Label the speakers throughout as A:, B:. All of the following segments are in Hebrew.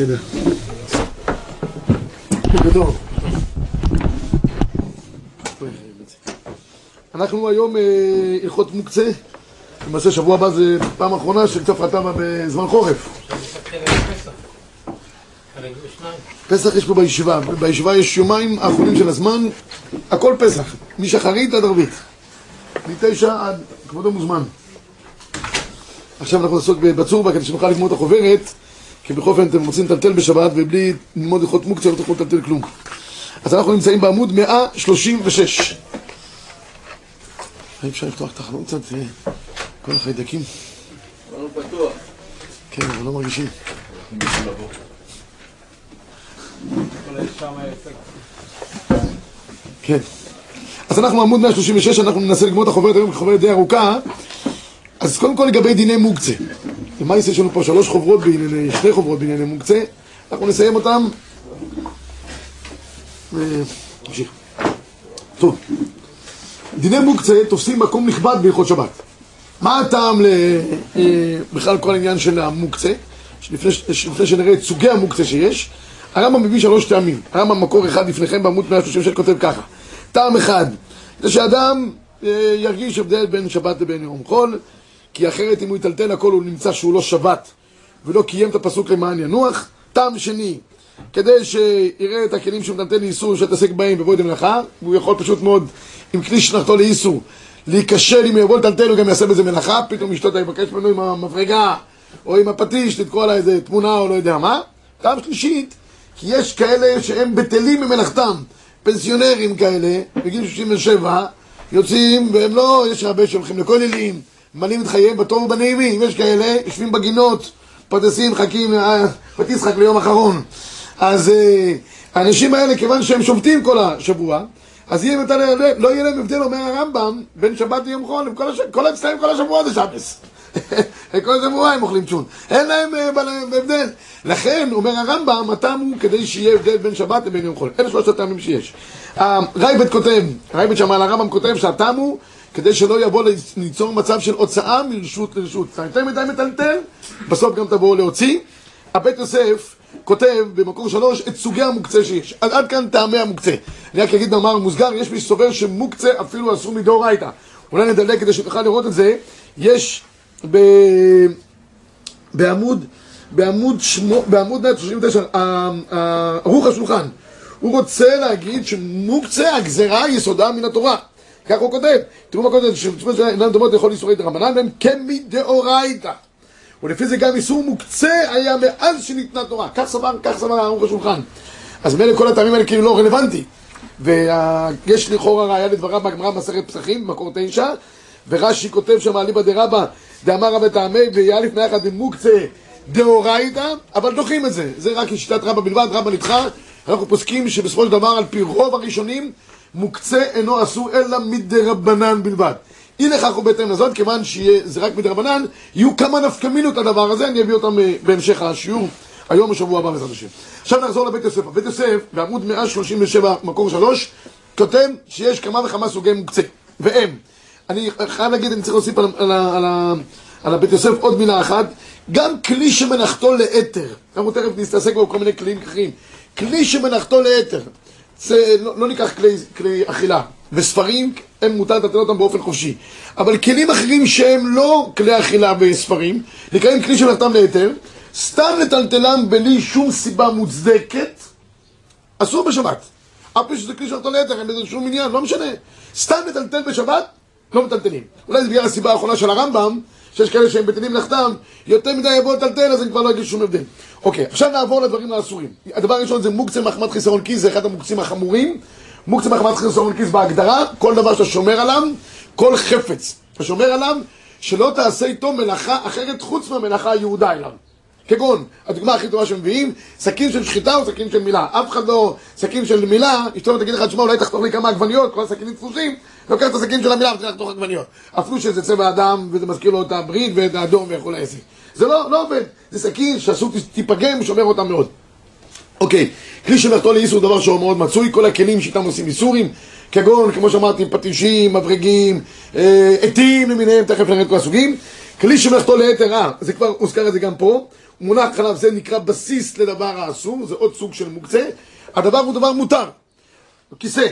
A: בסדר. בגדול. אנחנו היום אה, הלכות מוקצה, למעשה שבוע הבא זה פעם אחרונה שקצת רתה בזמן חורף. פסח יש פה בישיבה, בישיבה יש יומיים האחרונים של הזמן, הכל פסח, משחרית עד ערבית, מתשע עד, כבודו מוזמן. עכשיו אנחנו נעסוק בצורבה כדי שנוכל לגמור את החוברת, כי בכל אופן אתם רוצים לטלטל בשבת ובלי ללמוד הלכות מוקצה לא תוכלו לטלטל כלום. אז אנחנו נמצאים בעמוד 136. האם אפשר לפתוח את החלום קצת? כל החיידקים. כן, אבל לא מרגישים. כן. אז אנחנו עמוד 136, אנחנו ננסה לגמור את החוברת היום כחוברת די ארוכה. אז קודם כל לגבי דיני מוקצה. למעשה יש לנו פה שלוש חוברות בענייני, שתי חוברות בענייני מוקצה. אנחנו נסיים אותם. נמשיך. טוב. דיני מוקצה תופסים מקום נכבד בהלכות שבת. מה הטעם בכלל כל העניין של המוקצה? לפני, לפני שנראה את סוגי המוקצה שיש, הרמב"ם מביא שלוש טעמים. הרמב"ם מקור אחד לפניכם בעמוד 136 כותב ככה. טעם אחד, זה שאדם אה, ירגיש הבדל בין שבת לבין יום חול, כי אחרת אם הוא יטלטל הכל הוא נמצא שהוא לא שבת ולא קיים את הפסוק למען ינוח. טעם שני, כדי שיראה את הכלים שהוא מטלטל לאיסור שיתעסק בהם ובוא ידי מלאכה, והוא יכול פשוט מאוד עם כלי שנחתו לאיסור להיכשל אם הוא יבוא לטלטל הוא גם יעשה בזה מלאכה, פתאום אשתו יבקש ממנו עם המפרגה או עם הפטיש לתקוע לה איזה תמונה או לא יודע מה. טעם שלישית, כי יש כאלה שהם בטלים ממלאכתם, פנסיונרים כאלה, בגיל 67, יוצאים והם לא, יש הרבה שהולכים לכוללים, ממלאים את חייהם בטוב ובנעימים, יש כאלה, יושבים בגינות, פרדסים, מחכים, פטיסחק ליום אחרון. אז האנשים האלה, כיוון שהם שובתים כל השבוע, אז יהיה לא יהיה להם הבדל, אומר הרמב"ם, בין שבת ליום חול, כל אצלם כל השבוע זה שבס. כל שבוע הם אוכלים צ'ון. אין להם הבדל. לכן, אומר הרמב"ם, הטעם הוא כדי שיהיה הבדל בין שבת לבין יום חול. אלה שלושת הטעמים שיש. רייבט כותב, רייבט שם על הרמב"ם כותב שהטעם הוא כדי שלא יבוא ליצור מצב של הוצאה מרשות לרשות. אתה יותר מדי מטלטל, בסוף גם תבואו להוציא. הבית יוסף כותב במקור שלוש את סוגי המוקצה שיש. עד, עד כאן טעמי המוקצה. אני רק אגיד במאמר מוסגר, יש מי שסובר שמוקצה אפילו אסור מדאורייתא. אולי נדלג כדי שתוכל לראות את זה. יש ב... בעמוד, בעמוד, שמו, בעמוד 139, ערוך השולחן. הוא רוצה להגיד שמוקצה הגזרה יסודה מן התורה. כך הוא כותב. תראו מה כותב, שבצפון של אינן דומות יכול איסורי דרבנן, והם כמדאורייתא. ולפי זה גם איסור מוקצה היה מאז שניתנה תורה. כך סבר, כך סבר ערוך השולחן. אז מילא כל הטעמים האלה כאילו לא רלוונטי. ויש לכאורה ראיה לדבריו בגמרא במסכת פסחים, במקור תשע, ורש"י כותב שם אליבא דרבא, דאמר רבי טעמי לפני אחד דמוקצה דאורייתא, אבל דוחים את זה. זה רק לשיטת רבא בלבד, רבא נדחה. אנחנו פוסקים שבסופו של דבר, על פי רוב הראשונים, מוקצה אינו אסור אלא מדרבנן בלבד. אי לכך הוא בהתאם לזאת, כיוון שזה רק מדרבנן, יהיו כמה נפקמינות הדבר הזה, אני אביא אותם בהמשך השיעור, היום בשבוע הבא בעזרת השם. עכשיו נחזור לבית יוסף. בית יוסף, בעמוד 137, מקור 3, כותב שיש כמה וכמה סוגי מוקצה, והם, אני חייב להגיד, אני צריך להוסיף על, על, על, על הבית יוסף עוד מילה אחת, גם כלי שמנחתו לאתר, אנחנו תכף נתעסק בו כל מיני כלים אחרים, כלי שמנחתו לאתר, זה לא, לא ניקח כלי, כלי אכילה, וספרים, הם מותר לטלטל אותם באופן חופשי. אבל כלים אחרים שהם לא כלי אכילה וספרים, נקראים כלי שמלאכתם להיתר, סתם לטלטלם בלי שום סיבה מוצדקת, אסור בשבת. אף פעם שזה כלי שמלאכתם להיתר, אין בזה שום עניין, לא משנה. סתם לטלטל בשבת, לא מטלטלים. אולי זה בגלל הסיבה האחרונה של הרמב"ם, שיש כאלה שהם בטלים מלאכתם, יותר מדי יבואו לטלטל, אז הם כבר לא יגידו שום הבדל. אוקיי, עכשיו נעבור לדברים האסורים. הדבר הראשון זה מוקצה מחמת חיסרון כיס, זה אחד המוקצים החמורים. מוקצה מחמת חיסרון כיס בהגדרה, כל דבר שאתה שומר עליו, כל חפץ אתה שומר עליו, שלא תעשה איתו מלאכה אחרת חוץ מהמלאכה היהודה אליו. כגון, הדוגמה הכי טובה שמביאים, סכין של שחיטה או סכין של מילה. אף אחד לא, סכין של מילה, אשתו תגיד לך, תשמע, אולי תחתוך לי כמה עגבניות, כל הסכינים דפוסים, לוקח את הסכין של המילה ותלך לחתוך עגבניות. אפילו שזה צבע אדם, וזה מזכיר לו את הברית ואת האדום וכו' עסק. זה לא, לא עובד. זה סכין שאסור תיפגם, שומר אותם מאוד. אוקיי, כלי שמלאכתו לאיסור דבר שהוא מאוד מצוי, כל הכלים שאיתם עושים איסורים, כגון, כמו שאמרתי, פטישים, מברגים, עטים למיניהם, תכף נראה את כל הסוגים. כלי שמלאכתו ליתר, אה, זה כבר הוזכר את זה גם פה, מונח עליו, זה נקרא בסיס לדבר האסור, זה עוד סוג של מוקצה, הדבר הוא דבר מותר, כיסא,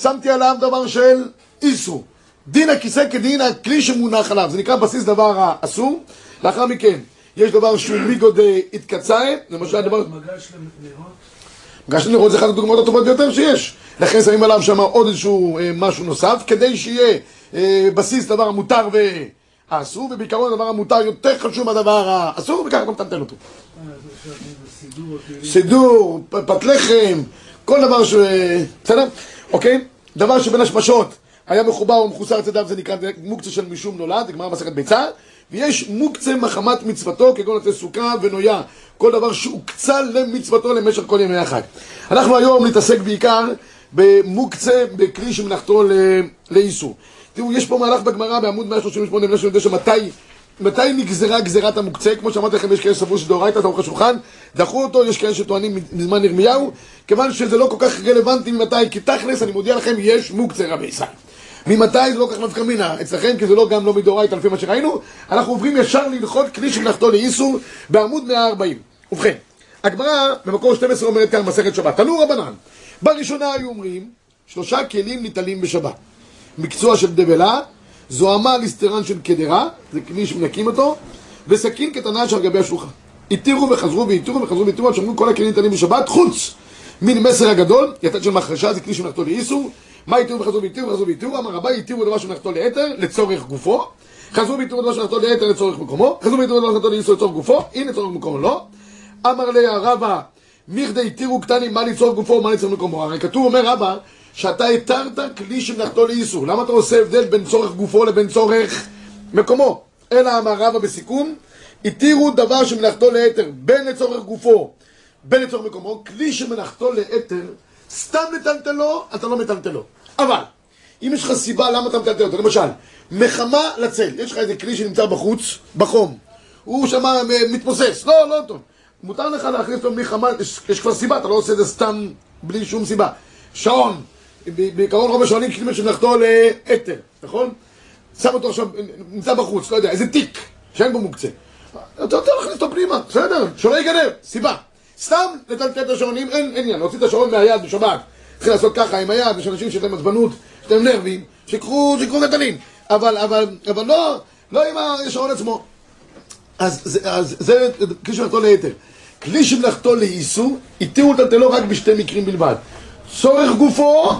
A: שמתי עליו דבר של איסור, דין הכיסא כדין הכלי שמונח עליו, זה נקרא בסיס דבר האסור, לאחר מכן יש דבר שהוא מיגוד התקצאי, למשל דבר...
B: מגש לנרות?
A: מגש לנרות זה אחת הדוגמאות הטובות ביותר שיש. לכן שמים עליו שם עוד איזשהו אה, משהו נוסף, כדי שיהיה אה, בסיס דבר המותר והאסור, ובעיקרון הדבר המותר יותר חשוב מהדבר האסור, וככה אתה מטלטל אותו.
B: סידור,
A: פת לחם, כל דבר ש... בסדר? אוקיי? דבר שבין השמשות היה מחובר ומחוסר צדיו, זה נקרא מוקצה של משום נולד, זה מסכת ביצה, ויש מוקצה מחמת מצוותו, כגון עטי סוכה ונויה, כל דבר שהוקצה למצוותו למשך כל ימי החג. אנחנו היום נתעסק בעיקר במוקצה, בכלי שמלאכתו ל- לאיסור. תראו, יש פה מהלך בגמרא בעמוד 138 139, מתי מתי נגזרה גזירת המוקצה? כמו שאמרתי לכם, יש כאלה שסברו שדאורייתא, אורך השולחן, דחו אותו, יש כאלה שטוענים מזמן ירמיהו, כיוון שזה לא כל כך רלוונטי ממתי, כי תכלס, אני מודיע לכם, יש מוקצה רבי ישראל. ממתי זה לא כך נפקא מינה אצלכם, כי זה לא גם לא מדאורייתא לפי מה שראינו, אנחנו עוברים ישר להלכות כלי שמלאכתו לאיסור בעמוד 140. ובכן, הגמרא במקור 12 אומרת כאן מסכת שבת, תנו רבנן, בראשונה היו אומרים, שלושה כלים ניטלים בשבת. מקצוע של דבלה, זוהמה ליסטרן של קדרה, זה כלי שמנקים אותו, וסכין קטנה שעל גבי השולחן. התירו וחזרו והתירו וחזרו והתירו, עד כל הכלים ניתנים בשבת, חוץ מן מסר הגדול, יתד של מחרשה, זה כלי שמלאכתו לאיסור, מה התירו וחזרו והתירו וחזרו והתירו, אמר רבי, התירו דבר שמלאכתו ליתר, לצורך גופו, חזרו והתירו דבר שמלאכתו ליתר לצורך מקומו, חזרו והתירו דבר שמלאכתו לאיסור לצורך גופו, הנה לצורך מקומו לא. אמר לי הרבה, מכדי התירו קטנים, מה לצורך גופו ומה לצורך מקומו. הרי כתוב, אומר רבא, שאתה התרת כלי שמלאכתו לאיסור. למה אתה עושה הבדל בין צורך גופו לבין צורך מקומו? אלא אמר רבא בסיכום, התירו דבר שמלאכתו ליתר, בין לצורך גופו, בין לצורך מקומו, כלי שמלאכתו ליתר, סתם לטלטלו, אתה לא מטלטלו. אבל, אם יש לך סיבה למה אתה מטלטל אותו, למשל, מחמה לצל, יש לך איזה כלי שנמצא בחוץ, בחום, הוא שמה מתמוסס, לא, לא טוב. מותר לך להכניס אותו מחמה, יש, כבר סיבה, אתה לא עושה את זה סתם בלי שום סיבה. שעון, בעיקרון רוב השעונים כלי שמלאכתו לאתר, נכון? שם אותו עכשיו, נמצא בחוץ, לא יודע, איזה תיק, שאין בו מוקצה. אתה רוצה להכניס אותו פנימה, בסדר, שלא ייגנב, סיבה. סתם לטלטל את השעונים, אין עניין, להוציא את השעון מהיד בשבת. צריכים לעשות ככה עם היד, יש אנשים שיש להם עצבנות, יש להם נרבים, שיקחו, שיקחו נטלין. אבל, אבל, אבל לא, לא עם השעון עצמו. אז זה כלי שמלאכתו ליתר. כלי שמלאכתו לאיסור, התירו לטלטלו רק בשתי מקרים בלבד. צורך גופו,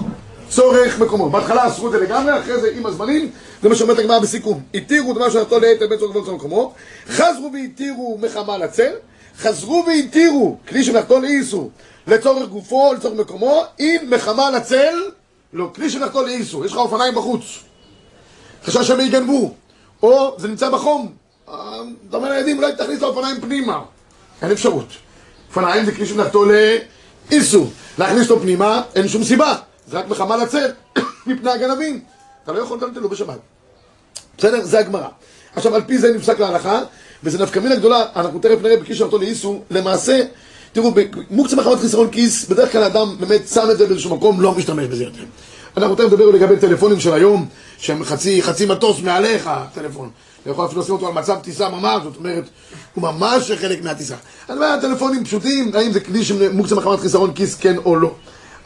A: צורך מקומו. בהתחלה אסרו את זה לגמרי, אחרי זה עם הזמנים, זה מה שאומרת הגמרא בסיכום. התירו דבר שמלאכתו ליתר בין צורך לצורך מקומו, חזרו והתירו מחמה לצל, חזרו והתירו כלי שמלאכתו לאיסור לצורך גופו, לצורך מקומו, אם מחמה לצל, לא, כלי שמלאכתו לאיסור. יש לך אופניים בחוץ. חשש שהם יגנבו, או זה נמצא בחום. אה, אתה אומר לילדים, אולי תכניס את האופניים פנימה. אין אפשרות. אופניים זה כלי שמלאכתו לאיסור. להכניס אותו פנימה, אין שום סיבה. זה רק מחמה לצל, מפני הגנבים. אתה לא יכול לטלטלו בשבת. בסדר? זה הגמרא. עכשיו, על פי זה נפסק להלכה, וזה נפקא מינה גדולה, אנחנו תכף נראה בכלי שמלאכתו לאיסור. למעשה, תראו, במוקצה מחמת חיסרון כיס, בדרך כלל האדם באמת שם את זה באיזשהו מקום, לא משתמש בזה יותר. אנחנו תכף נדבר לגבי טלפונים של היום, שהם חצי, חצי מטוס מעליך, טלפון. אתה יכול אפילו לשים אותו על מצב טיסה ממש, זאת אומרת, הוא ממש חלק מהטיסה. אני אומר, טלפונים פשוטים, האם זה כלי שמוקצה מחמת חיסרון כיס, כן או לא.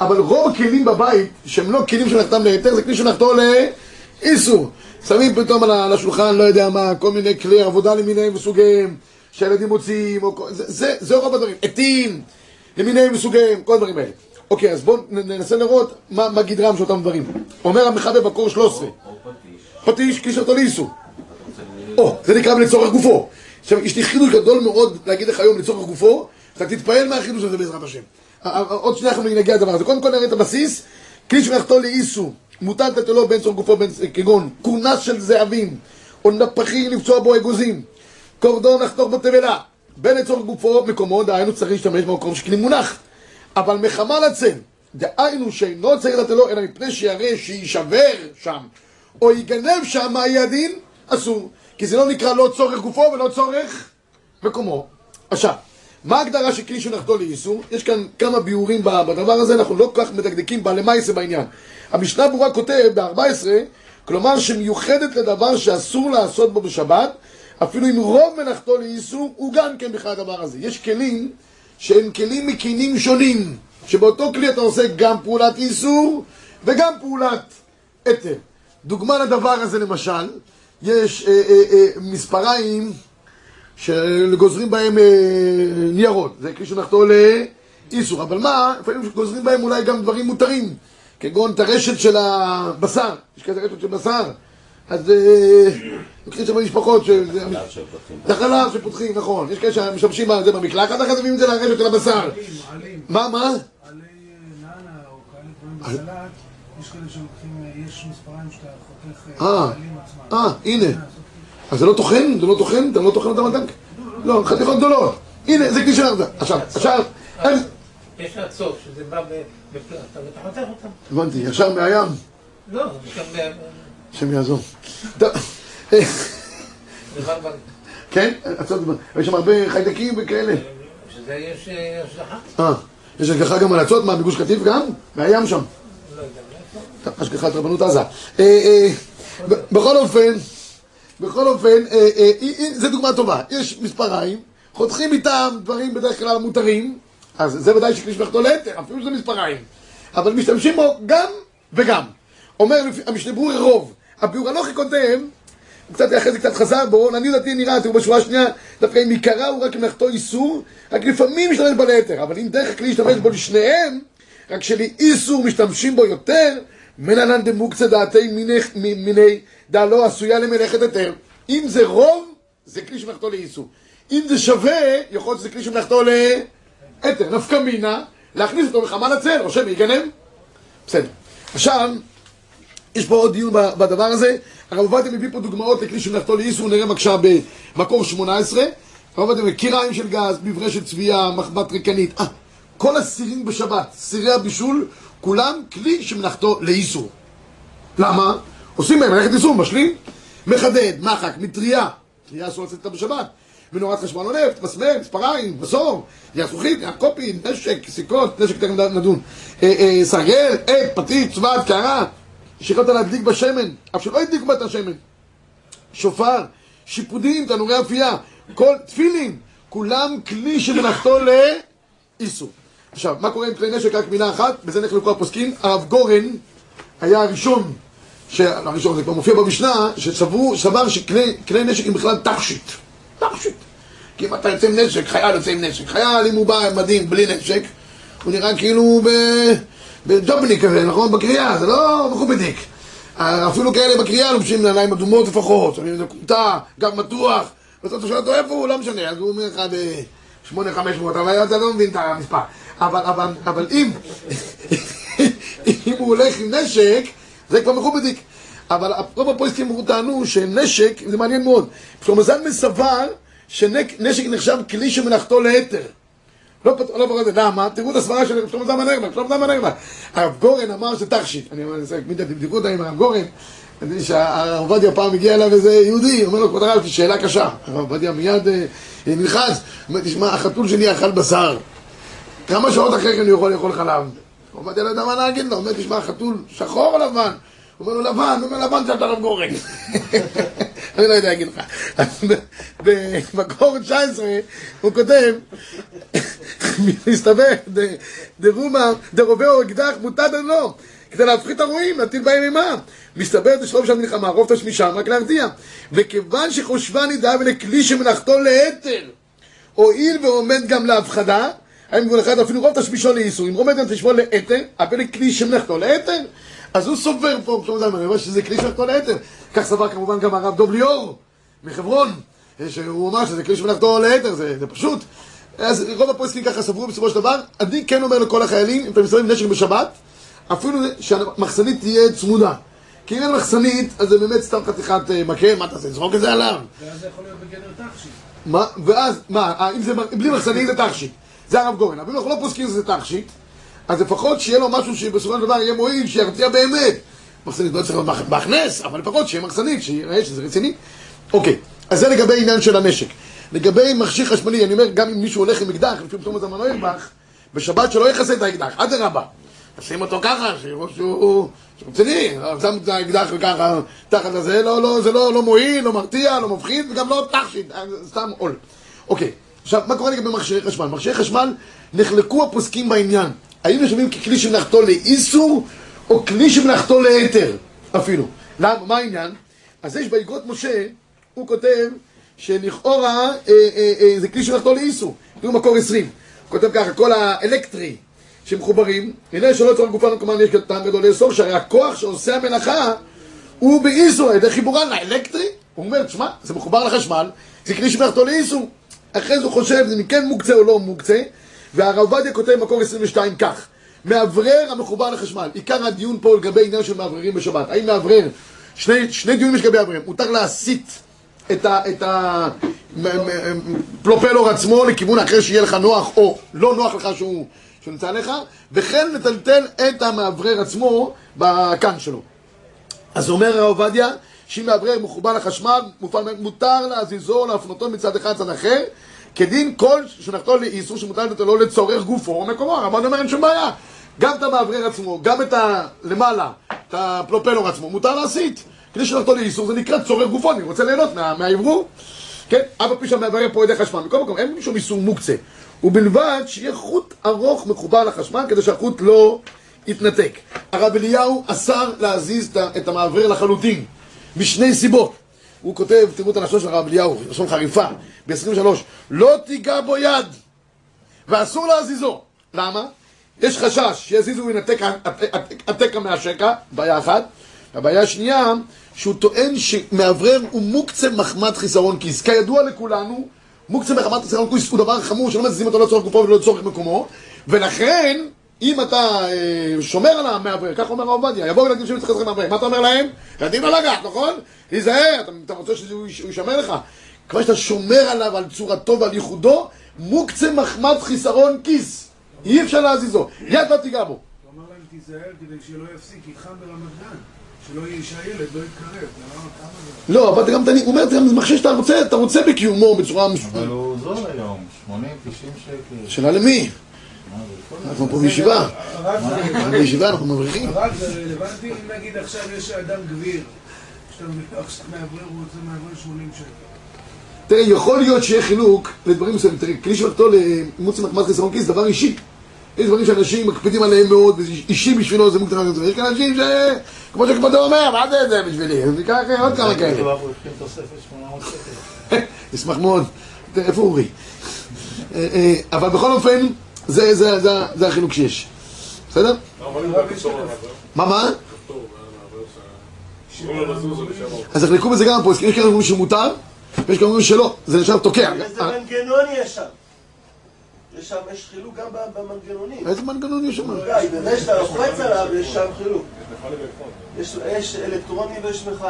A: אבל רוב הכלים בבית, שהם לא כלים שמלאכתם להיתר, זה כלי שמלאכתו לאיסור. שמים פתאום על השולחן, לא יודע מה, כל מיני כלי עבודה למיניהם וסוגיהם, שהילדים מוציאים, או זה, זה, זה רוב הדברים. עטים, למיניהם וסוגיהם, כל הדברים האלה. אוקיי, אז בואו ננסה לראות מה, מה גדרם של אותם דברים. אומר המחבר בקור 13,
C: או פטיש.
A: פטיש, כלי לאיסור. או, זה נקרא לצורך גופו. עכשיו, יש לי חידוש גדול מאוד להגיד לך היום לצורך גופו, אתה תתפעל מהחידוש הזה בעזרת השם. עוד שנייה אנחנו נגיע לדבר הזה. קודם כל נראה את הבסיס, כלי שמלאכתו לאיסו, מוטל לתתלו בין צורך גופו, כגון כורנס של זהבים, או נפחים לפצוע בו אגוזים, קורדון לחתוך בו תבלה, בין לצורך גופו מקומו, דהיינו צריך להשתמש במקום שכלי מונח. אבל מחמה לצל, דהיינו שאינו צריך לתתלו, אלא מפני שירא שיישבר שם, או ייגנב שם, מה יהיה הדין? אסור. כי זה לא נקרא לא צורך גופו ולא צורך מקומו. עכשיו, מה ההגדרה של כלי שמלאכתו לאיסור? יש כאן כמה ביאורים בדבר הזה, אנחנו לא כל כך מדקדקים בלמייסה בעניין. המשנה ברורה כותב ב-14, כלומר שמיוחדת לדבר שאסור לעשות בו בשבת, אפילו אם רוב מלאכתו לאיסור, הוא גם כן בכלל הדבר הזה. יש כלים שהם כלים מקינים שונים, שבאותו כלי אתה עושה גם פעולת איסור וגם פעולת היתר. דוגמה לדבר הזה למשל, יש אה, אה, אה, מספריים שגוזרים בהם אה, ניירות, זה כלי שמלאכתו לאיסור, אבל מה, לפעמים גוזרים בהם אולי גם דברים מותרים, כגון את הרשת של הבשר, יש כזה רשת של בשר, אז אה, לוקחים שם משפחות, זה חלב שפותחים, נכון, יש כאלה שמשתמשים על זה במקלחת, אחרי זה מביאים את זה לרשת של הבשר.
B: עלים, עלים,
A: מה, מה?
B: עלי אה, נענה או כאלה דברים בסלט, יש כאלה שלוקחים, אה, יש מספריים שאתה חותך.
A: אה, הנה. אז זה לא טוחן? זה לא טוחן? אתה לא טוחן אותם אדם? לא, חתיכות גדולות. הנה, זה כלי של ארדה. עכשיו, עכשיו, אין-
D: יש לה צוף, שזה בא בפלטה, ואתה חותך אותם.
A: הבנתי, ישר מהים,
D: לא, גם ב-
A: השם יעזור. טוב, אה. כן? עצות, יש שם הרבה חיידקים וכאלה.
D: שזה יש אה, השלכה?
A: אה, יש השגחה גם על עצות? מה, בגוש קטיף גם? מהים שם.
D: לא יודע?
A: טוב, השגחת רבנות עזה. אה, אה, בכל אופן, בכל אופן, אה, אה, אה, אה, זו דוגמה טובה. יש מספריים, חותכים איתם דברים בדרך כלל מותרים, אז זה ודאי שכלי שמלאכתו ליתר, אפילו שזה מספריים. אבל משתמשים בו גם וגם. אומר המשנה ברור רוב. הביאור הנוכי כותב, הוא קצת אחרי זה קצת חזר בו, לעניות דעתי נראה, תראו בשורה השנייה, דווקא אם עיקרה הוא רק מלאכתו איסור, רק לפעמים משתמש בו ליתר, אבל אם דרך הכלי להשתמש בו לשניהם, רק שלאיסור משתמשים בו יותר, מנהלן דמוקצה דעתי מיני, מ- מיני דע לא עשויה למלאכת היתר. אם זה רוב, זה כלי שמלאכתו לאיסור. אם זה שווה, יכול להיות שזה כלי שמלאכתו להיתר. נפקא מינה, להכניס אותו לחמל הצל, או שמא יגנב. בסדר. עכשיו, יש פה עוד דיון בדבר הזה. הרב עובדיה מביא פה דוגמאות לכלי שמלאכתו לאיסור, נראה בבקשה במקור 18. הרב עובדיה קיריים של גז, מברשת צביעה, מחבת ריקנית. אה, כל הסירים בשבת, סירי הבישול, כולם כלי שמלאכתו לאיסור. למה? עושים מהם מלאכת איסור, משלים, מחדד, מחק, מטריה, טריה אסור לצאת איתה בשבת, מנורת חשמל או נפט, מסמר, מספריים, מסור, יד זכוכית, קופי, נשק, סיכות, נשק תכף נדון, אה, אה, סרגל, עט, פתית, צבת, קערה, שיכולת להדליק בשמן, אף שלא הדליקו בה את השמן, שופר, שיפודים, תנורי אפייה, כל תפילין, כולם כלי שמלאכתו לאיסור. עכשיו, מה קורה עם כלי נשק? רק מילה אחת, בזה נחלקו הפוסקים. הרב גורן היה הראשון, הראשון, זה כבר מופיע במשנה, שסבר סבר שכלי כלי נשק הם בכלל תכשיט. תכשיט. כי אם אתה יוצא עם נשק, חייל יוצא עם נשק. חייל, אם הוא בא עם מדים בלי נשק, הוא נראה כאילו. בג'ובניק כזה, נכון? בקריאה, זה לא מכובדיק. אפילו כאלה בקריאה לובשים נעליים אדומות לפחות, שמים איזה כומתה, גב מתוח, בסוף אתה שואל אותו איפה הוא, לא משנה, אז הוא אומר לך ב-8500, אבל אתה לא מבין את המספר. אבל, אבל, אבל אם, אם הוא הולך עם נשק, זה כבר מכובדיק. אבל רוב הפויסטים טענו שנשק, זה מעניין מאוד, שלמה זלמן סבר שנשק נחשב כלי שמלאכתו להיתר. לא פתח, לא פחות, למה? תראו את הסברה של שלמה זלמן ארבך, שלמה זלמן ארבך. הרב גורן אמר שזה תכשיט. אני אומר, תבדקו אותה עם הרב גורן. אני יודע שהרב עובדיה פעם הגיע אליו איזה יהודי, אומר לו, כבוד הרב, שאלה קשה. הרב עובדיה מיד אה, נלחץ, אומר, תשמע, החתול שלי אכל בשר. כמה שעות אחרי כן הוא יכול לאכול חלב? הרב עובדיה לא יודע מה להגיד לו, אומר, תשמע, החתול שחור או לבן? הוא אומר לו, לבן, הוא אומר, לבן שאתה הרב גורן. אני לא יודע להגיד לך. במקור 19 הוא כותב, מסתבר, דרומה, דרובהו אקדח מוטד לא, כדי להפחית את הרועים, להטיל בהם אימה. מסתבר דשלום של מלחמה, רוב תשמישם, רק להרתיע. וכיוון שחושבה נידה ולכלי שמלאכתו להיתר, הואיל ועומד גם להפחדה, האם גבול אחד אפילו רוב תשמישו לאיסור, אם גם תשמעו להיתר, אבל כלי שמלאכתו להיתר, אז הוא סובר פה, זלמן, אני אומר שזה כלי שמלאכתו להיתר. כך סבר כמובן גם הרב דוב ליאור מחברון, שהוא אמר שזה כלי שמלאכתו להיתר, זה, זה פשוט. אז רוב הפועסקים ככה סברו בסופו של דבר, אני כן אומר לכל החיילים, אם אתם מסתובבים נשק בשבת, אפילו שהמחסנית תהיה צמודה. כי אם אין מחסנית, אז זה באמת סתם חתיכת אה, מקל, מה אתה עושה? זרוק את זה עליו.
B: ואז זה יכול להיות בגדר תכשיט.
A: מה, ואז, מה, אה, אם זה בלי מחסנית זה תכשיט. זה הרב גורן. אם אנחנו לא פוסקים שזה תכשיט, אז לפחות שיהיה לו משהו שבסופו של דבר יהיה מועיל, שירתיע באמת. מחסנית לא צריך להיות בהכנס, אבל לפחות שיהיה מחסנית, שיראה שזה רציני. אוקיי, אז זה לגבי עניין של הנשק. לגבי מכשיר חשמלי, אני אומר, גם אם מישהו הולך עם אקדח, לפי פתאום הזמן לא ירבח, בשבת שלא יכסה את האקדח, אדרבה. שים אותו ככה, שיראו שהוא רציני, שם את האקדח ככה תחת הזה, לא, לא, זה לא, לא מועיל, לא מרתיע, לא מפחיד, וגם לא תכשיט, אה, סתם עול. אוקיי, עכשיו, מה קורה לגבי מכשירי חשמל? מכשירי חשמל, נחלקו הפוסקים בעניין. האם נחשבים ככלי שמלאכתו לאיסור, או כלי שמלאכתו להיתר, אפילו. למה? מה העניין? אז יש באגרות משה, הוא כותב שלכאורה אה, אה, אה, זה כלי שמלאכתו לאיסור. תראו מקור 20. הוא כותב ככה, כל האלקטרי שמחוברים, הנה שלא צורך גופן כמובן יש טעם גדול לאסור, שהרי הכוח שעושה המלאכה הוא באיסור על ידי חיבורן לאלקטרי. הוא אומר, תשמע, זה מחובר לחשמל, זה כלי שמלאכתו לאיסור. אחרי זה הוא חושב אם כן מוקצה או לא מוקצה, והרב עובדיה כותב במקור 22 כך: מאוורר המחובר לחשמל. עיקר הדיון פה לגבי עניין של מאווררים בשבת. האם מאוורר, שני, שני דיונים יש לגבי מאוורר, מותר להסיט את הפלופלור עצמו לכיוון אחר שיהיה לך נוח או לא נוח לך שהוא, שהוא נמצא עליך, וכן לטלטל את המאוורר עצמו בקן שלו. אז אומר הרב עובדיה, שאם מאוורר מחובר לחשמל, מופעל, מותר להזיזו, להפנותו מצד אחד לצד אחר, כדין כל שנחתו לאיסור שמותר לתת לו לצורך גופו או מקומו. הרמב"ן אומר אין שום בעיה. גם את המאוורר עצמו, גם את הלמעלה, את הפלופלור עצמו, מותר להסיט. כדי שנחתו לאיסור זה נקרא צורך גופו, אני רוצה ליהנות מה- מהאוורור. כן, אף על פי שהמאוורר פה ידי חשמל. מכל מקום, אין שום איסור מוקצה. ובלבד שיהיה חוט ארוך מחובר לחשמל כדי שהחוט לא יתנתק. הרב אליהו אסר להזיז את המאוורר לחלוטין, משני סיבות. הוא כותב, תראו את הלשון של הרב אליהו, לשון חריפה, ב-23, לא תיגע בו יד, ואסור להזיזו. למה? יש חשש שיזיזו וינתק התקע מהשקע, בעיה אחת. הבעיה השנייה, שהוא טוען שמאוורר הוא מוקצה מחמת חיסרון כיס. כידוע לכולנו, מוקצה מחמת חיסרון כיס הוא דבר חמור שלא מזיזים אותו לא לצורך גופו ולא לצורך מקומו, ולכן, אם אתה אה, שומר על המאוורר, כך אומר הרב עובדיה, יבואו ילדים שמצטרכים לכם מאוורר, מה אתה אומר להם? ילדים לא לגעת, נכון? להיזהר, אתה, אתה רוצה שהוא יש- הוא יישמר לך. כבר שאתה שומר עליו, על צורתו ועל ייחודו, מוקצה מחמת חיסרון כיס. אי אפשר להזיזו. יד לא תיגע בו.
B: הוא אמר להם תיזהר כדי שלא יפסיק, חם ברמת גן. שלא יהיה שהילד לא יתקרב. לא
A: אבל אתה גם, הוא אומר, זה מכשיר שאתה רוצה, אתה רוצה בקיומו בצורה... מש-
C: אבל הוא זול היום, 80, 90 שקל.
A: שאלה למי? אנחנו פה בישיבה. אנחנו בישיבה, אנחנו מבריחים.
B: הרב זה רלוונטי אם נגיד עכשיו יש אדם גביר. שאתה מאוורר, הוא רוצה מאוורר 80 שקל.
A: תראה, יכול להיות שיהיה חילוק לדברים מסוימים. תראה, כלי שמלכתו לאימוץ מחמת חיסרון כיס, דבר אישי. יש דברים שאנשים מקפידים עליהם מאוד, אישי בשבילו, זה מחמת חיסרון. יש כאן אנשים ש... כמו שכבודו אומר, מה זה זה בשבילי? אז ניקח עוד כמה כאלה.
C: הוא התחיל תוספת 800 שקל.
A: נשמח מאוד. תראה, איפה אורי? אה, אה, אבל בכל אופן, זה- זה זה- זה החילוק שיש. בסדר? מה, מה? אז יחלקו בזה גם פה, יש כאלה שאומרים שמותר, ויש כאלה שאומרים שלא, זה נחשב תוקע.
E: איזה מנגנון יש שם? יש שם, יש חילוק גם במנגנונים.
A: איזה מנגנון יש שם?
E: בזה שאתה לוחץ עליו, יש שם חילוק. יש- אלקטרוני ויש מכני.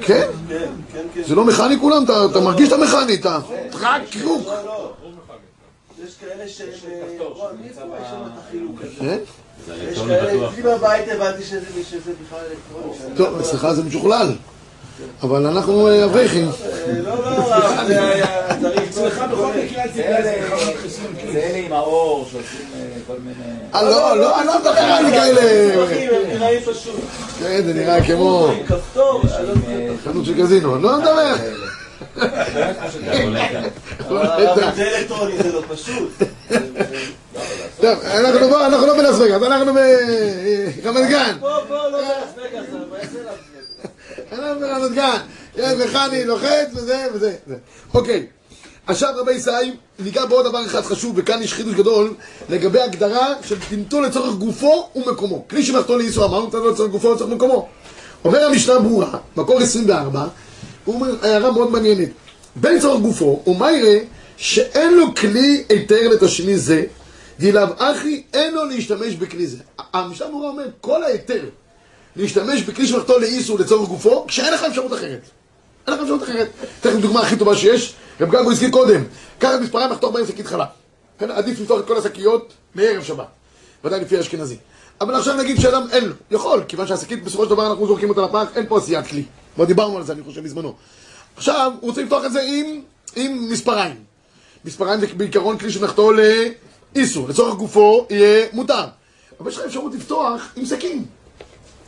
A: כן?
E: כן, כן, כן.
A: זה לא מכני כולם, אתה- מרגיש את המכני, אתה... רק קרוק.
E: לא, לא. יש כאלה שהם... אה, מאיפה יש שם את החילוק הזה?
A: כן?
E: יש כאלה, אצלי בבית הבנתי שזה בכלל אלקטרוני.
A: טוב,
E: לא-
A: אצלך זה משוכלל. אבל אנחנו אה, אברכים.
E: אה, לא, לא, זה היה צריך...
B: אצלך בכל מקרה זה
C: אלה עם האור שעושים אה, כל מיני...
A: אה, לא, לא, אני לא מדבר על כאלה.
E: הם נראים פשוט.
A: כן, זה נראה כמו
E: אני לא.
A: חנות של קזינו. לא מדבר.
E: לא.
A: טוב, אנחנו בוא, אנחנו לא בלאס וגאס, אנחנו ברמת גן.
E: בוא, בוא, לא לאס וגאס, אבל איזה?
A: אנחנו ברמת גן. מכני, לוחץ וזה וזה. זה. אוקיי. עכשיו רבי ישי, ניגע בעוד דבר אחד חשוב, וכאן יש חידוש גדול, לגבי הגדרה של טמטול לצורך גופו ומקומו. כלי שמחתו לאיסור אמרנו, טמטול לצורך גופו ולצורך מקומו. אומר המשנה ברורה, מקור 24, הוא אומר הערה מאוד מעניינת. בין צורך גופו, ומה יראה שאין לו כלי היתר לתשני זה, דילאו אחי אין לו להשתמש בכלי זה. המשנה ברורה אומר, כל ההיתר להשתמש בכלי שמחתו לאיסור לצורך גופו, כשאין לך אפשרות אחרת. אין לך אפשרות אחרת. אתן לכם דוגמה הכי טובה שיש, רב גגו הזכיר קודם, קח את מספריים לחתוך בהם שקית חלב. כן, עדיף לפתוח את כל השקיות מערב שבת. ודאי לפי האשכנזי. אבל עכשיו נגיד שאדם אין לו, יכול, כיוון שהשקית בסופו של דבר אנחנו זורקים אותה לפח, אין פה עשיית כלי. כבר דיברנו על זה, אני חושב, בזמנו. עכשיו, הוא רוצה לפתוח את זה עם, עם מספריים. מספריים זה בעיקרון כלי שמלאכתו לאיסור, לצורך גופו יהיה מותר. אבל יש לך אפשרות לפתוח עם סכין.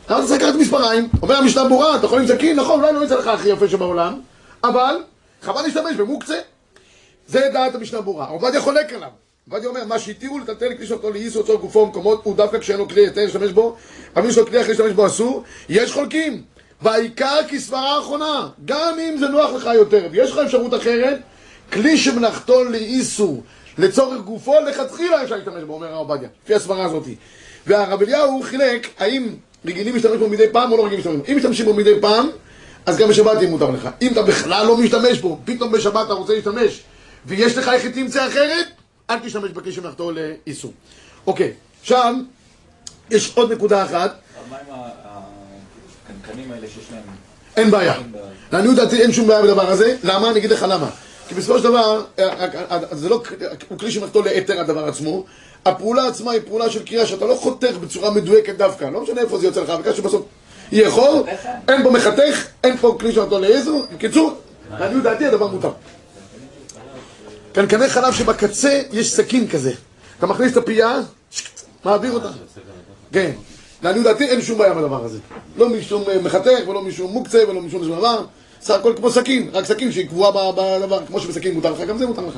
A: אתה צריך לקחת מספריים? אומר המשנה ברורה, אתה יכול עם סכין? נכון, אולי לא יצא לך הכי יפה שבעולם, אבל חבל להשתמש במוקצה. זה דעת המשנה ברורה. עובדיה חולק עליו. עובדיה אומר, מה שהתירו לטלטל כלי שאותו לאיס או צורך גופו במקומות, הוא דווקא כשאין לו כלי היתר להשתמש בו, אבל יש לו כלי אחר להשתמש בו אסור, יש חולקים. והעיקר כסברה האחרונה, גם אם זה נוח לך יותר, ויש לך אפשרות אחרת, כלי שמלאכתו לאיסור לצורך גופו, לכתחילה אפשר להשתמש בו, אומר הרב עובדיה, לפי הסברה הזאת. והרב אליהו חילק, האם רגילים להשתמש בו מדי פעם או לא רגילים להשתמש בו. אם משתמשים בו מדי פעם, אז גם בשבת יהיה מותר לך. אם אתה בכלל לא משתמש בו, פתאום בשבת אתה רוצה להשתמש, ויש לך איך תמצא אחרת, אל תשתמש בכלי שמלאכתו לאיסור. אוקיי, עכשיו, יש עוד נקודה אחת,
C: מה עם הקנקנים האלה שיש להם?
A: אין בעיה. לעניות דעתי אין שום בעיה בדבר הזה, למה? אני אגיד לך למה. כי בסופו של דבר, אה, אה, אה, זה לא, הוא כלי שמלאכתו ליתר הדבר עצמו, הפעולה עצמה היא פעולה של קריאה שאתה לא חותך בצורה מדויקת דווקא, לא משנה איפה זה יוצא לך, העיקר שבסוף יהיה חור, אין בו מחתך, אין פה כלי שמלאכתו לאיזו, בקיצור, לעניות דעתי הדבר מותר. קנקני חלב שבקצה יש סכין כזה, אתה מכניס את הפייה, מעביר אותה. כן. לעניות דעתי אין שום בעיה בדבר הזה. לא משום אה, מחתך ולא משום מוקצה ולא משום שום דבר. סך הכל כמו סכין, רק סכין שהיא קבועה בדבר, כמו שבסכין מותר לך, גם זה מותר לך.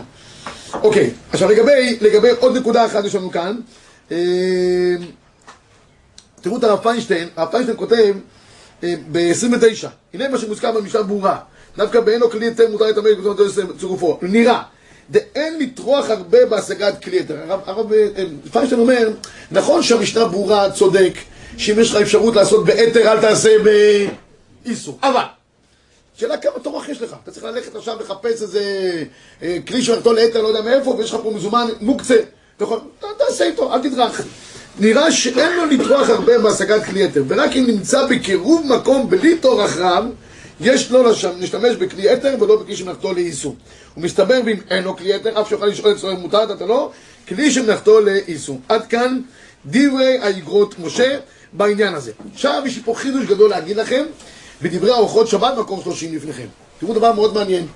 A: אוקיי, עכשיו לגבי, לגבי עוד נקודה אחת יש לנו כאן. אה, תראו את הרב פיינשטיין, הרב פיינשטיין כותב אה, ב-29, הנה מה שמוזכר במשנה ברורה, דווקא באין לו כלי היתר מותר לטמא את צירופו, נראה, דאין לטרוח הרבה בהשגת כלי היתר. הרב, הרב אה, פיינשטיין אומר, נכון שהמשנה ברורה צודק, שאם יש לך אפשרות לעשות בהיתר אל תעשה באיסור, אבל שאלה כמה טורח יש לך, אתה צריך ללכת עכשיו לחפש איזה אה, כלי שמלאכתו ליתר, לא יודע מאיפה, ויש לך פה מזומן מוקצה, ת- תעשה איתו, אל תטרח. נראה שאין לו לטרוח הרבה בהשגת כלי יתר, ורק אם נמצא בקירוב מקום בלי טורח רב, יש לו לש- להשתמש בכלי יתר ולא בכלי שמלאכתו לאיסור. ומסתבר ואם אין לו כלי יתר, אף שיוכל לשאול את צורך מותר, אתה לא, כלי שמלאכתו לאיסור. עד כאן דברי האגרות משה בעניין הזה. עכשיו יש לי פה חידוש גדול להגיד לכם, בדברי ארוחות שבת מקום 30 לפניכם. תראו דבר מאוד מעניין.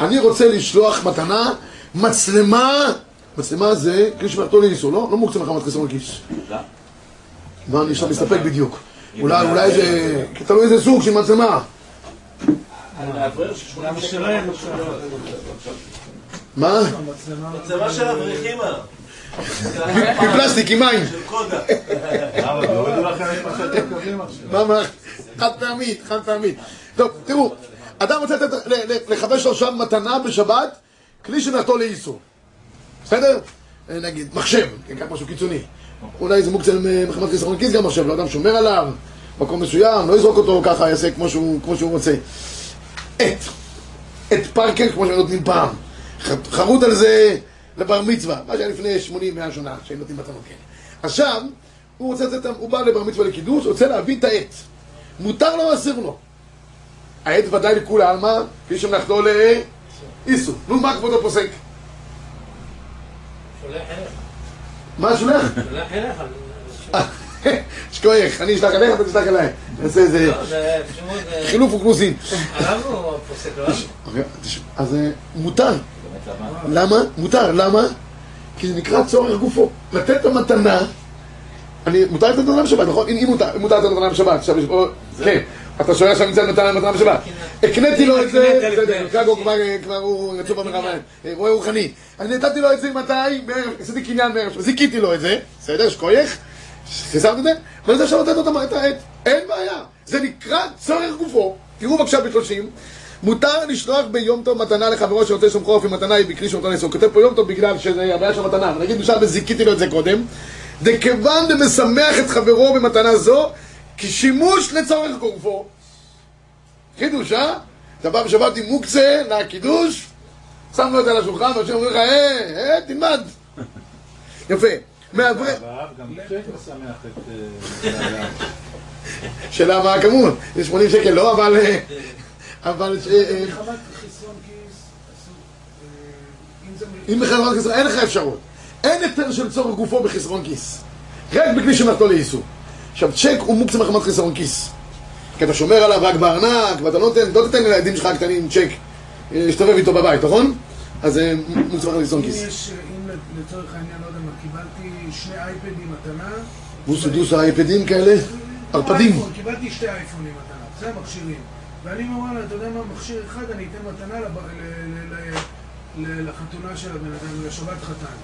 A: אני רוצה לשלוח מתנה, מצלמה, מצלמה זה כלי שמלאכתו לאיסור, לא? לא מוקצה מחמת חסרון כיס.
C: לא.
A: מה, אני עכשיו מסתפק בדיוק. אולי, אולי זה... תלוי איזה סוג של מצלמה.
C: לאוורר של 80
B: למה
C: שקל.
B: שלא יהיה עכשיו?
A: מה?
E: מה של אברכים, אה?
A: מפלסטיק, עם מים.
E: של קודה.
C: את מה?
A: חד פעמית, חד פעמית. טוב, תראו, אדם רוצה לחבר שלו שם מתנה בשבת, כלי שמלאכתו לאיסור. בסדר? אה, נגיד, מחשב, כן, ככה משהו קיצוני. אולי זה מוקצה מחמת חיסרון כיס גם מחשב, לא אדם שומר עליו, מקום מסוים, לא יזרוק אותו ככה, יעשה כמו שהוא רוצה. עט. עט פארקר, כמו שנותנים פעם. חרוט על זה לבר מצווה, מה שהיה לפני 80-100 שנה, שהיינו נותנים מתנות כאלה. עכשיו, הוא רוצה לתת, הוא בא לבר מצווה לקידוש, רוצה להביא את העט. מותר לו אסור לו? העט ודאי לכולי עלמא, כפי שמלאכתו לאיסור. נו, מה כבודו פוסק?
D: שולח אליך,
A: מה שולח?
D: שולח אליך.
A: שכוייך, אני אשלח אליך, אתה תשלח אליי. נעשה איזה
D: לא,
A: חילוף אוכלוסין.
D: לא?
A: אוקיי, אז אה, מותר.
C: למה?
A: מותר. למה? כי זה נקרא צורך גופו. לתת את המתנה, אני, מותר לתת מתנה בשבת, נכון? אם מותר לתת מתנה בשבת, עכשיו יש כן. אתה שואל עכשיו אם זה מתנה מתנה בשבת. הקניתי לו את זה, הוא כבר, הוא רצו במרמה, רואה רוחני. אני נתתי לו את זה מתי? עשיתי קניין בערב, זיכיתי לו את זה, בסדר, שכוייך, חיסרת את זה, ואני רוצה לתת לו את העט, אין בעיה, זה נקרא צורך גופו, תראו בבקשה בשלושים, מותר לשלוח ביום טוב מתנה לחברו שרוצה לשום חורף עם מתנה היא שאותו נעשה, הוא כותב פה יום טוב בגלל שזה הבעיה של מתנה, נגיד בשביל וזיכיתי לו את זה קודם, דכיוון דמשמח את חברו במתנה זו, כשימוש לצורך גופו. חידוש, אה? אתה בא בשבת עם מוקצה לקידוש, שם לו את זה על השולחן, ואנשים אומרים לך, אה, אה, תלמד. יפה. מעברי...
C: והרב גם צ'ק משמח את... האדם.
A: שאלה מה הכמות? זה 80 שקל, לא, אבל... אה, אבל... אה, אה,
B: אם זה מ-
A: אם בחסרון כיס, אין לך אפשרות. אין היתר של צורך גופו בחסרון כיס. רק בכלי שמלאכתו לאיסור. עכשיו, צ'ק הוא מוקצה מחמת חסרון כיס. כי אתה שומר עליו רק בארנק, ואתה לא נותן, לא תיתן לילדים שלך הקטנים צ'ק להסתובב איתו בבית, נכון? אז זה מוקצה מחמת חסרון
B: אם
A: כיס.
B: יש, אם לצורך העניין, לא יודע מה, קיבלתי שני אייפדים מתנה,
A: בוסו דוסו אייפדים כאלה? ערפדים.
B: קיבלתי שתי אייפונים מתנה, זה המכשירים. ואני אומר, וואלה, אתה יודע מה, מכשיר אחד אני אתן מתנה לחתונה של הבן אדם, לשבת חתן.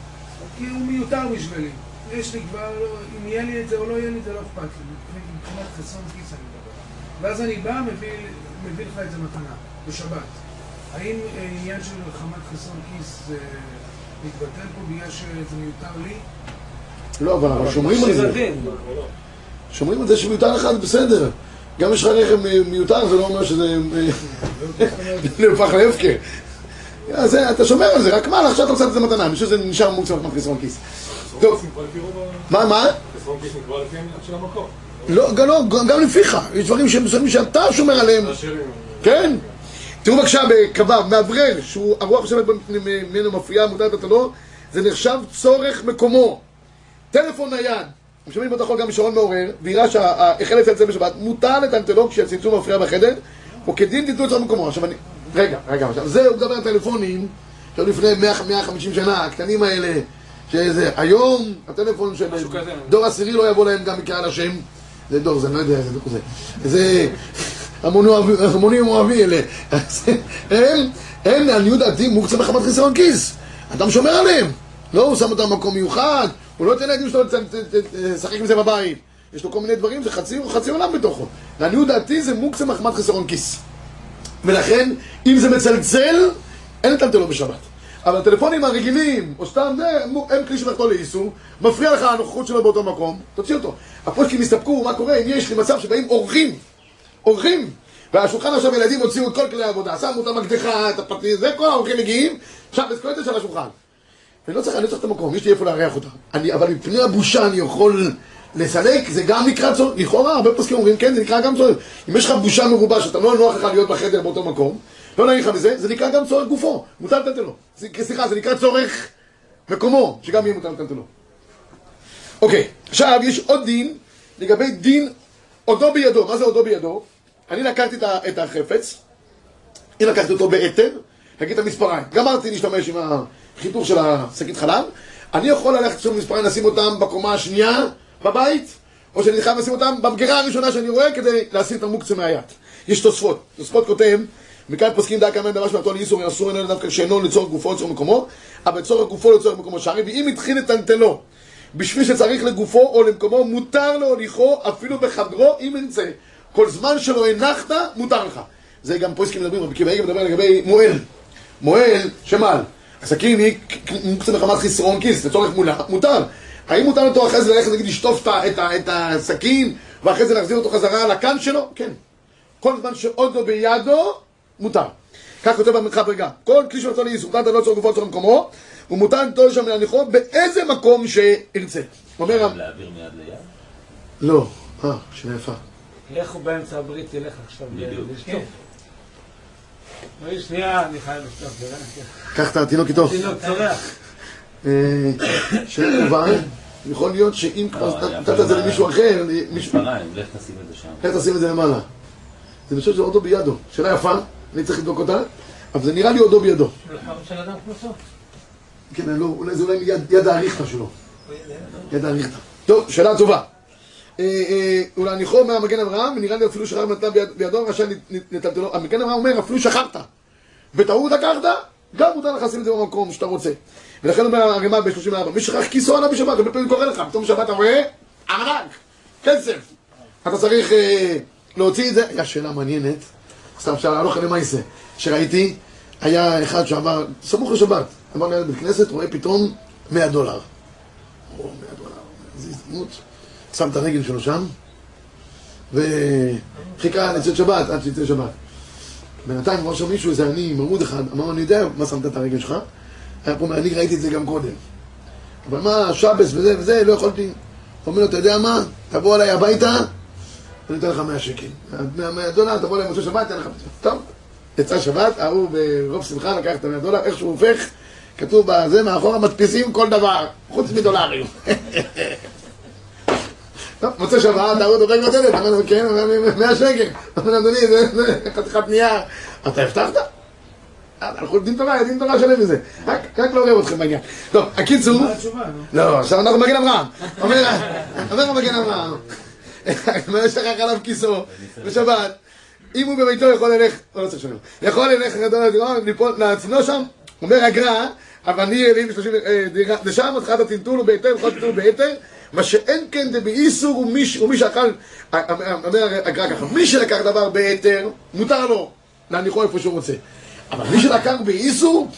B: כי הוא מיותר בשבילי. יש לי כבר, לא- אם יהיה לי את זה או לא יהיה לי, זה לא אכפת לי. מבחינת חסרון כיס אני מדבר. ואז אני בא, מביא, לך את זה מתנה, בשבת. האם אה, עניין של חמת חסרון כיס אה, מתבטל פה בגלל שזה מיותר לי?
A: לא, אבל אבל שומרים על זה.
D: שילדים.
A: שומרים על זה שמיותר לך זה בסדר. גם יש לך רכב מיותר, זה לא אומר שזה אה, נהפך להפקר. אז זה, אתה שומר על זה, רק מה, עכשיו אתה רוצה לתת את זה מתנה, בשביל זה נשאר מחמת חסרון כיס. טוב, מה, מה?
F: חסרון כיס נקבע לפי של המקום.
A: לא, גם, לא, גם לפיך, יש דברים שהם מסוימים שאתה שומר עליהם. כן? תראו בבקשה בכ"ו, מאוורר, שהוא הרוח ממנו מפריעה, מודעת אתה לא, זה נחשב צורך מקומו. טלפון נייד, משלמים החול גם בשעון מעורר, ויראה שהחל לצלצל בשבת, מותר לטלטלו כשהצלצול מפריע בחדר, או כדין תיתנו את מקומו. עכשיו אני... רגע, רגע, עכשיו זה, הוא מדבר על טלפונים, שהיו לפני 100 150 שנה, הקטנים האלה, שזה, היום הטלפון של. דור עשירי לא יבוא להם גם מקהל השם, זה דור, זה אני לא יודע, זה דור זה. זה המונים אוהבי אלה. הם, הם לעניות דעתי מוקצה מחמת חיסרון כיס. אדם שומר עליהם. לא, הוא שם אותם במקום מיוחד, הוא לא ייתן לילדים שלו לשחק עם זה בבית. יש לו כל מיני דברים, זה חצי, חצי עולם בתוכו. לעניות דעתי זה מוקצה מחמת חיסרון כיס. ולכן, אם זה מצלצל, אין לטלטלו בשבת. אבל הטלפונים הרגילים, או סתם זה, הם כלי שמלאכתו לאיסור, מפריע לך הנוכחות שלו באותו מקום, תוציא אותו. הפושקים יסתפקו, מה קורה אם יש לי מצב שבאים אורחים, אורחים, והשולחן עכשיו ילדים הוציאו את כל כלי העבודה, שמו את המקדחה, את הפטיש, זה, כל האורחים מגיעים, עכשיו, את כל זה של השולחן. אני לא צריך, אני לא צריך את המקום, יש לי איפה לארח אותה. אני, אבל מפני הבושה אני יכול לסלק, זה גם נקרא צורך. לכאורה, הרבה פוסקים אומרים, כן, זה נקרא גם צורך. אם יש לך בושה מרובה, שאתה לא נוח לך להיות בחדר באותו מקום, לא נעים לך מזה, זה נקרא גם צורך גופו. מותר לתת לו. סליחה, זה נקרא צורך מקומו, שגם יהיה מותר לתת לו. אוקיי, עכשיו יש עוד דין לגבי דין עודו בידו. מה זה עודו בידו? אני לקחתי את החפץ, אני לקחתי אותו באתר, להגיד את המספריים. גמרתי להשתמש עם החיתוך של השקית חלב, אני יכול ללכת שם מספריים, לשים אותם בקומה השנייה בבית, או שאני חייב לשים אותם במגירה הראשונה שאני רואה כדי להסיר את המוקצה מהיד. יש תוספות. תוספות כותב, מכאן פוסקים דעה כמה דבר שמתו לאיסור אסור אינו דווקא שאינו לצורך גופו לצורך מקומו, אבל לצורך גופו לצורך מקומו שערי, ואם התחיל לטלטלו בשביל שצריך לגופו או למקומו, מותר להוליכו אפילו בחדרו אם ירצה. כל זמן שלא הנחת, מותר לך. זה גם פוסקים מדברים, רבי עקיבא איגר מדבר לגבי מועל. מועל, שמל. הסכין היא מוקצה מחמת חסרון כיס, לצורך מולה, מותר. האם מותר אותו אחרי זה ללכת, נגיד, לשטוף את הסכין, ואחרי זה להחזיר אותו חזרה לקן שלו? כן. כל זמן שעוד לא בידו, מותר. כך כותב במרחב רגע. כל כלי שנתון לאיסור, נתן לא צורך גופו לצורך מקומו, ומותר לטול שם להניחו באיזה מקום שירצה. אומר...
C: להעביר מיד ליד?
A: לא. אה, שאלה יפה.
D: איך הוא באמצע הברית ילך עכשיו. לשטוף? רגע, שנייה, אני חייב לשטוף. זה
A: קח את התינוק איתו.
D: תינוק צורח.
A: אה, שאלה טובה. יכול להיות שאם כבר
C: לא, היה
A: נתת את זה למישהו אחר, מישהו...
C: לך תשים את זה שם.
A: איך תשים את זה למעלה? זה פשוט שזה אודו בידו. שאלה יפה, אני צריך לבדוק אותה, אבל זה נראה לי אודו בידו.
D: של אדם כמוסו.
A: כן, לא, זה אולי יד, יד האריכתא שלו. יד האריכתא. טוב, שאלה טובה. אה, אה, אולי ניחו מהמגן אברהם, ונראה לי אפילו שכח נתן ביד, בידו, רשאי לטלטלו. המגן אברהם אומר, אפילו שכחת. בטעות לקחת, גם מותר לך לשים את זה במקום שאתה רוצה. ולכן אומר הרמ"א ב-34, מי שכח כיסו עליו בשבת, הרבה פעמים קורה לך, פתאום בשבת אתה רואה, ארנק, כסף. אתה צריך אה, להוציא את זה. היה שאלה מעניינת, סתם שאלה, לא חייב למעשה, שראיתי, היה אחד שעבר, סמוך לשבת, עבר ליד בית כנסת, רואה פתאום 100 דולר. או 100 דולר, איזו הזדמנות. שם את הרגל שלו שם, וחיכה לצאת שבת, עד שיצא שבת. בינתיים אמר שם מישהו, איזה עני מרוד אחד, אמר, אני יודע מה שמת את הרגל שלך, היה פה, אני ראיתי את זה גם קודם. אבל מה, שבס וזה וזה, לא יכולתי. אומר לו, אתה יודע מה, תבוא אליי הביתה, אני אתן לך 100 שקל. 100 100 דולר, תבוא אליי במוצאי שבת, אתן לך... טוב, יצא שבת, ההוא ברוב שמחה לקח את ה-100 דולר, איך שהוא הופך, כתוב בזה, מאחורה מדפיסים כל דבר, חוץ מדולרים. טוב, מוצא שבת, ההוא דופק בדלת, אמר לו, כן, אמר לי, 100 שקל. אמר לו, אדוני, זה חתיכת נייר. אתה הבטחת? אנחנו לומדים תורה, יודעים תורה שלם מזה. רק לא רואה אתכם בעניין. טוב, הקיצור...
B: מה התשובה?
A: לא, עכשיו אנחנו מגן אברהם. אומר מגן אברהם. אומר יש לך עליו כיסו בשבת. אם הוא בביתו יכול ללך, לא צריך לשמר, יכול ללך גדול לדירה, ליפול לעצמו שם, אומר הגר"א, אבל אני אלים שלושים, אה, דירה- דשם התחלת הטלטול ובהיתר, וכל טלטול בהיתר, מה שאין כן דבאיסור ש- ומי שאכל, אומר הגר"א ככה, מי שלקח דבר בהיתר, מותר לו להניחו איפה שהוא רוצה. אבל מי שלקח באיסור,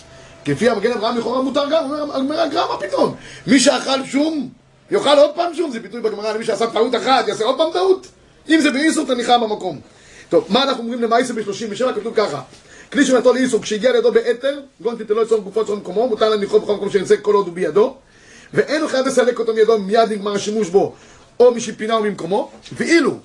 A: כפי המגן אברהם לכאורה מותר גם, אומר הגר"א, מה פתאום? מי שאכל שום, יאכל עוד פעם שום, זה ביטוי בגמרא למי שעשה טעות אחת, יעשה עוד פעם טעות? אם זה באיסור, תניחה במקום. טוב, מה אנחנו אומרים למעשה ב-37? כתוב ככה כלי שמתו לאיסור, כשהגיע לידו באתר, גון תיתנו לצורך גופו לצורך מקומו, מותר להניחו בכל מקום שירצה כל עוד הוא בידו, ואין לו חייב לסלק אותו מידו מיד נגמר השימוש בו, או משיפינה או ממקומו, ואילו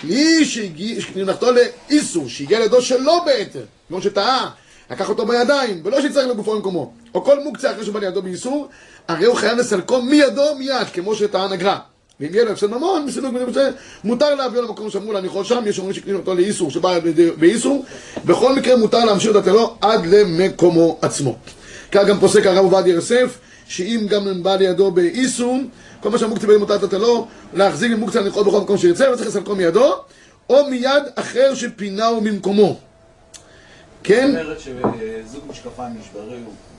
A: כלי שנחתו לאיסור, שהגיע לידו שלא באתר, כמו שטעה, לקח אותו בידיים, ולא שיצטרך לגופו למקומו, או כל מוקצה אחרי שבא לידו באיסור, הרי הוא חייב לסלקו מידו מיד, כמו שטען הגר"א. ואם יהיה לו הפסד ממון, מסילוק בני משה, מותר להביאו למקום שאמרו להניחו שם, יש אומרים שקנינו אותו לאיסור, שבא באיסור, בכל מקרה מותר להמשיך דתלו עד למקומו עצמו. כך גם פוסק הרב עובדיה יוסף, שאם גם בא לידו באיסור, כל מה שהמוקצה בידי מותר דתלו, להחזיק עם מוקצה לנחות בכל מקום שירצה, וצריך לסלקו מידו, או מיד אחר שפינהו ממקומו. כן?
C: זאת אומרת שזוג משקפיים נשברו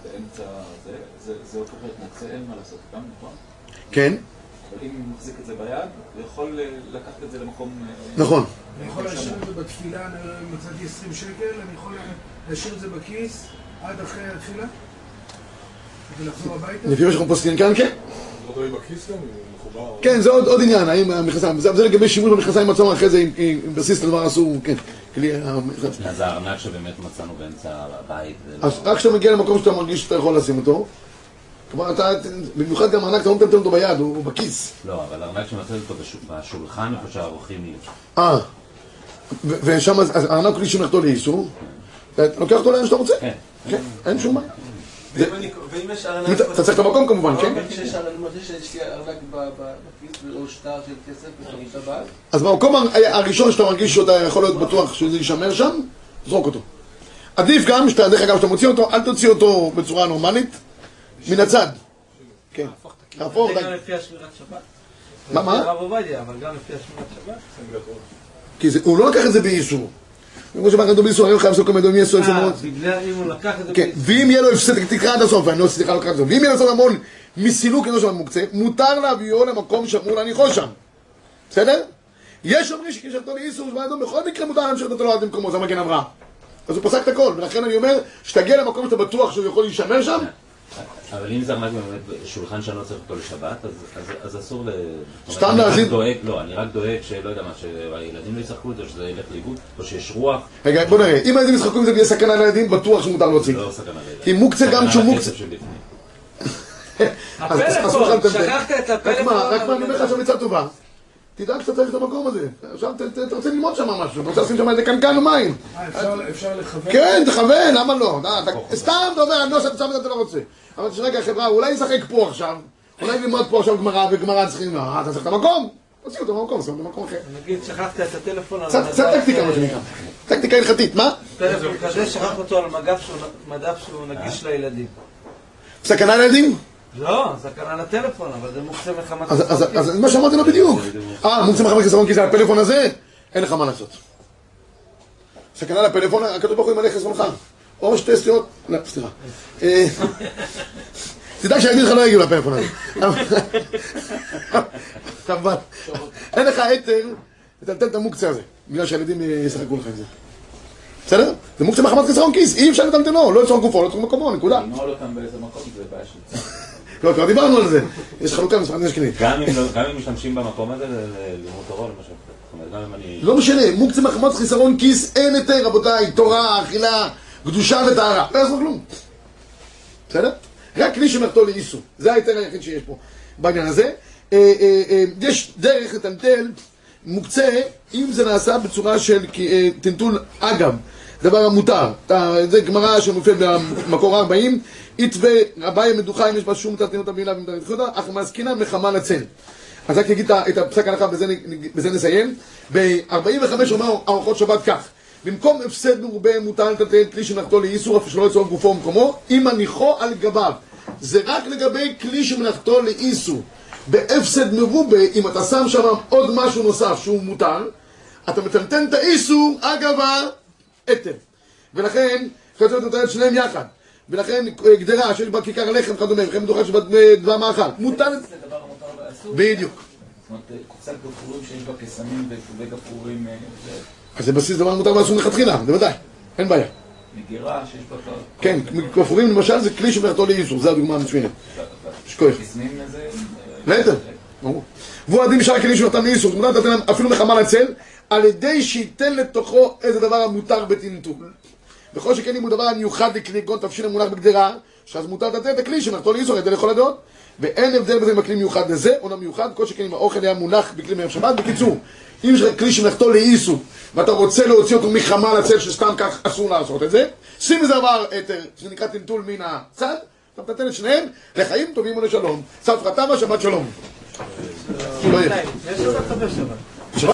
C: באמצע זה, זה, זה הופך להיות מוצא, אין מה לעשות איתם, נכון?
A: כן,
C: אבל אם הוא מחזיק את זה ביד, הוא יכול אה, לקחת את זה למקום... אה,
A: נכון.
B: אני יכול להשאיר את זה בתפילה, אני מצאתי 20 שקל, אני יכול להשאיר את זה בכיס עד אחרי התפילה?
A: לפי מה שאנחנו פוסקים כאן, כן. כן, זה עוד, עניין, האם המכנסיים, זה, לגבי שימוש במכנסיים עצמם אחרי זה, עם בסיס לדבר אסור, כן, כלי המכנס.
G: אז הארנק שבאמת מצאנו באמצע הבית, לא...
A: רק כשאתה מגיע למקום שאתה מרגיש שאתה יכול לשים אותו, כלומר, אתה, במיוחד גם הענק, אתה לא מטלטל אותו ביד, הוא, בכיס.
G: לא, אבל הארנק שמצאתי אותו בש- בשולחן איפה שהאורחים יהיו.
A: אה, ושם, אז הענק הוא לי שמלכתו לאיסור, אתה לוקח אותו לאן שאתה רוצה,
G: כן.
A: כן, אין שום בעיה.
E: ואם יש ארנק...
A: אתה צריך את המקום כמובן, כן?
E: אבל כשיש ארנק, בכיס שטר של כסף בשביל שבת,
A: אז במקום הר- הראשון שאתה מרגיש שאתה יכול להיות בטוח שזה יישמר שם, זרוק אותו. עדיף גם, שאתה, דרך אגב, שאתה מוציא אותו, אל תוציא אותו בצורה נורמלית, מן הצד. כן. תהפוך,
H: זה
A: די.
H: גם לפי השמירת שבת.
A: מה, מה?
H: הרב עובדיה, אבל גם לפי השמירת שבת.
A: כי הוא לא לקח את זה באיסור. כמו שאמר כתוב באיסור, היום חייב לעשות כל דומים יסוד
H: אה,
A: מאוד.
H: בגלל אם הוא לקח את זה
A: כן, ואם יהיה לו הפסד, תקרא עד הסוף, ואני לא סליחה, את זה. ואם יהיה לו הפסד ממון מסילוק אינו שם מוקצה, מותר להביאו למקום שאמור להניחו שם. בסדר? יש אומרים שכשישתו לאיסור שבא אדום, בכל מקרה מותר להמשיך אותו עד למקומו, זה מגן אברהם. אז הוא פסק את הכל, ולכן אני אומר, שתגיע למקום שאתה בטוח שהוא יכול להישמר שם,
G: אבל אם זה ארנק באמת שולחן שאני לא צריך אותו לשבת, אז- אז- אז אסור ל...
A: סתם
G: רק
A: להזין-
G: לא, אני רק דואג שלא יודע מה, שהילדים לא ישחקו את זה, שזה ילך לאיבוד, או שיש רוח,
A: רגע, בוא נראה, אם הילדים ישחקו עם זה ויהיה סכנה לילדים, בטוח שמותר להוציא.
G: לא סכנה לילדים.
A: כי מוקצה גם שהוא מוקצה.
H: הפלאפון. שכחת את
A: רק
H: הפלאפון.
A: מה, רק מה, אני אומר לך עכשיו עצה טובה. תדאג שאתה צריך את המקום הזה. עכשיו אתה רוצה ללמוד שם משהו, אתה רוצה לשים שם איזה קנקן ומים.
B: אה, אפשר- לכוון?
A: כן, תכוון, למה לא? סתם אתה אומר, אני לא עושה את זה, אתה לא רוצה. אבל רגע, חברה, אולי נשחק פה עכשיו, אולי נלמוד פה עכשיו גמרא, וגמרא צריכים, אה, אתה צריך את המקום? תוציא אותו במקום, שים אותו במקום אחר.
H: נגיד שכחת את הטלפון על
A: קצת קצת טקטיקה, מה שנקרא. טקטיקה הלכתית, מה?
H: טלפון כזה, שכח אותו על מדף שהוא נגיש לילדים.
A: סכנה לילדים?
H: לא, סכנה לטלפון, אבל זה מוקצה מחמת...
A: אז- אז אז מה שאמרתי לו בדיוק. אה, מוצא מחמת חיסרון כי זה הפלאפון הזה? אין לך מה לעשות. סכנה לפלאפון, הקדוש ברוך הוא ימלא חסרונך. או שתי סטיות, לא, סליחה. אה, תדאג שהילדים שלך לא יגיעו לפלאפון הזה. אבל אין לך היתר לטלטל את המוקצה הזה, בגלל שהילדים אה, ישחקו לך עם זה. בסדר? זה מוקצה מחמת חיסרון כיס, אי אפשר לטלטלו, לא לצורך גופו, לא לצורך מקומו, נקודה.
C: לנעול אותם באיזה מקום זה בעיה של.
A: לא, כבר דיברנו על זה. יש חלוקה מספר נשקלים.
G: גם אם משתמשים במקום הזה ל- ל- ללימוד תורה למשל.
A: לא משנה, מוקצה מחמת חיסרון כיס, אין היתר, רבותיי, תורה, אכילה, קדושה וטהרה, לא יעזור כלום. בסדר? רק כלי שמלאכתו לאיסור, זה ההיתר היחיד שיש פה בעניין הזה. אה, אה, אה, יש דרך לטלטל מוקצה, אם זה נעשה בצורה של טלטול אגב, דבר המותר. זה גמרא שמופיע במקור 40, יתווה אביי מדוחה אם יש בה שום מטלטלות המילה ומטלטלות חודה, אך מעסקינן מחמה לצל. אז רק אגיד את הפסק ההלכה, בזה, נ- בזה נסיים. ב-45 אומר ארוחות שבת כך, במקום הפסד מרובה מותר לטלטל כלי שמלאכתו לאיסור, אף שלא יצור גופו ומקומו, עם הניחו על גביו. זה רק לגבי כלי שמלאכתו לאיסור. בהפסד מרובה, אם אתה שם שם עוד משהו נוסף שהוא מותר, אתה מטלטל את האיסור אגב ההיתר. ולכן, חייב להיות נותן את שניהם יחד. ולכן אה, גדרה שיש בה כיכר לחם וכדומה, וכן מדוחה שיש בה דבר מאכל. מותר...
C: זה.
A: בדיוק.
C: זאת אומרת, קופסת גפרורים שיש בה קסמים וגפרורים, אה, זה
A: אז זה בסיס דבר מותר ואסור מלכתחילה, בוודאי. אין בעיה.
C: מגירה שיש בה.
A: כן, כפורים למשל זה כלי שמלאכתו לאיסור, זו הדוגמה המצוינת. יש כוח.
C: קסמים לזה...
A: נטל. ברור. והוא הדין בשאר הכלים שנתן לאיסור, זאת אומרת, אפילו מחמה לצל, על ידי שייתן לתוכו איזה דבר המותר בטינטול. וכל שכן אם הוא דבר המיוחד לכלי כגון תבשיל המונח בגדרה, שאז מותר לתת את הכלי שמלאכתו לאיסור, על ידי לכל הדעות. ואין הבדל בזה אם הכלי מיוחד לזה או לא מיוחד, כל שכן אם האוכל היה מונח בכלי מערב שבת. בקיצור, אם יש לך כלי שמלאכתו לאיסור, ואתה רוצה להוציא אותו מחמה לצל שסתם כך אסור לעשות את זה, שים איזה דבר היתר, שזה נקרא טלטול מן הצד, אתה מטלטל את שניהם לחיים טובים ולשלום. סבתא תמה, שבת שלום.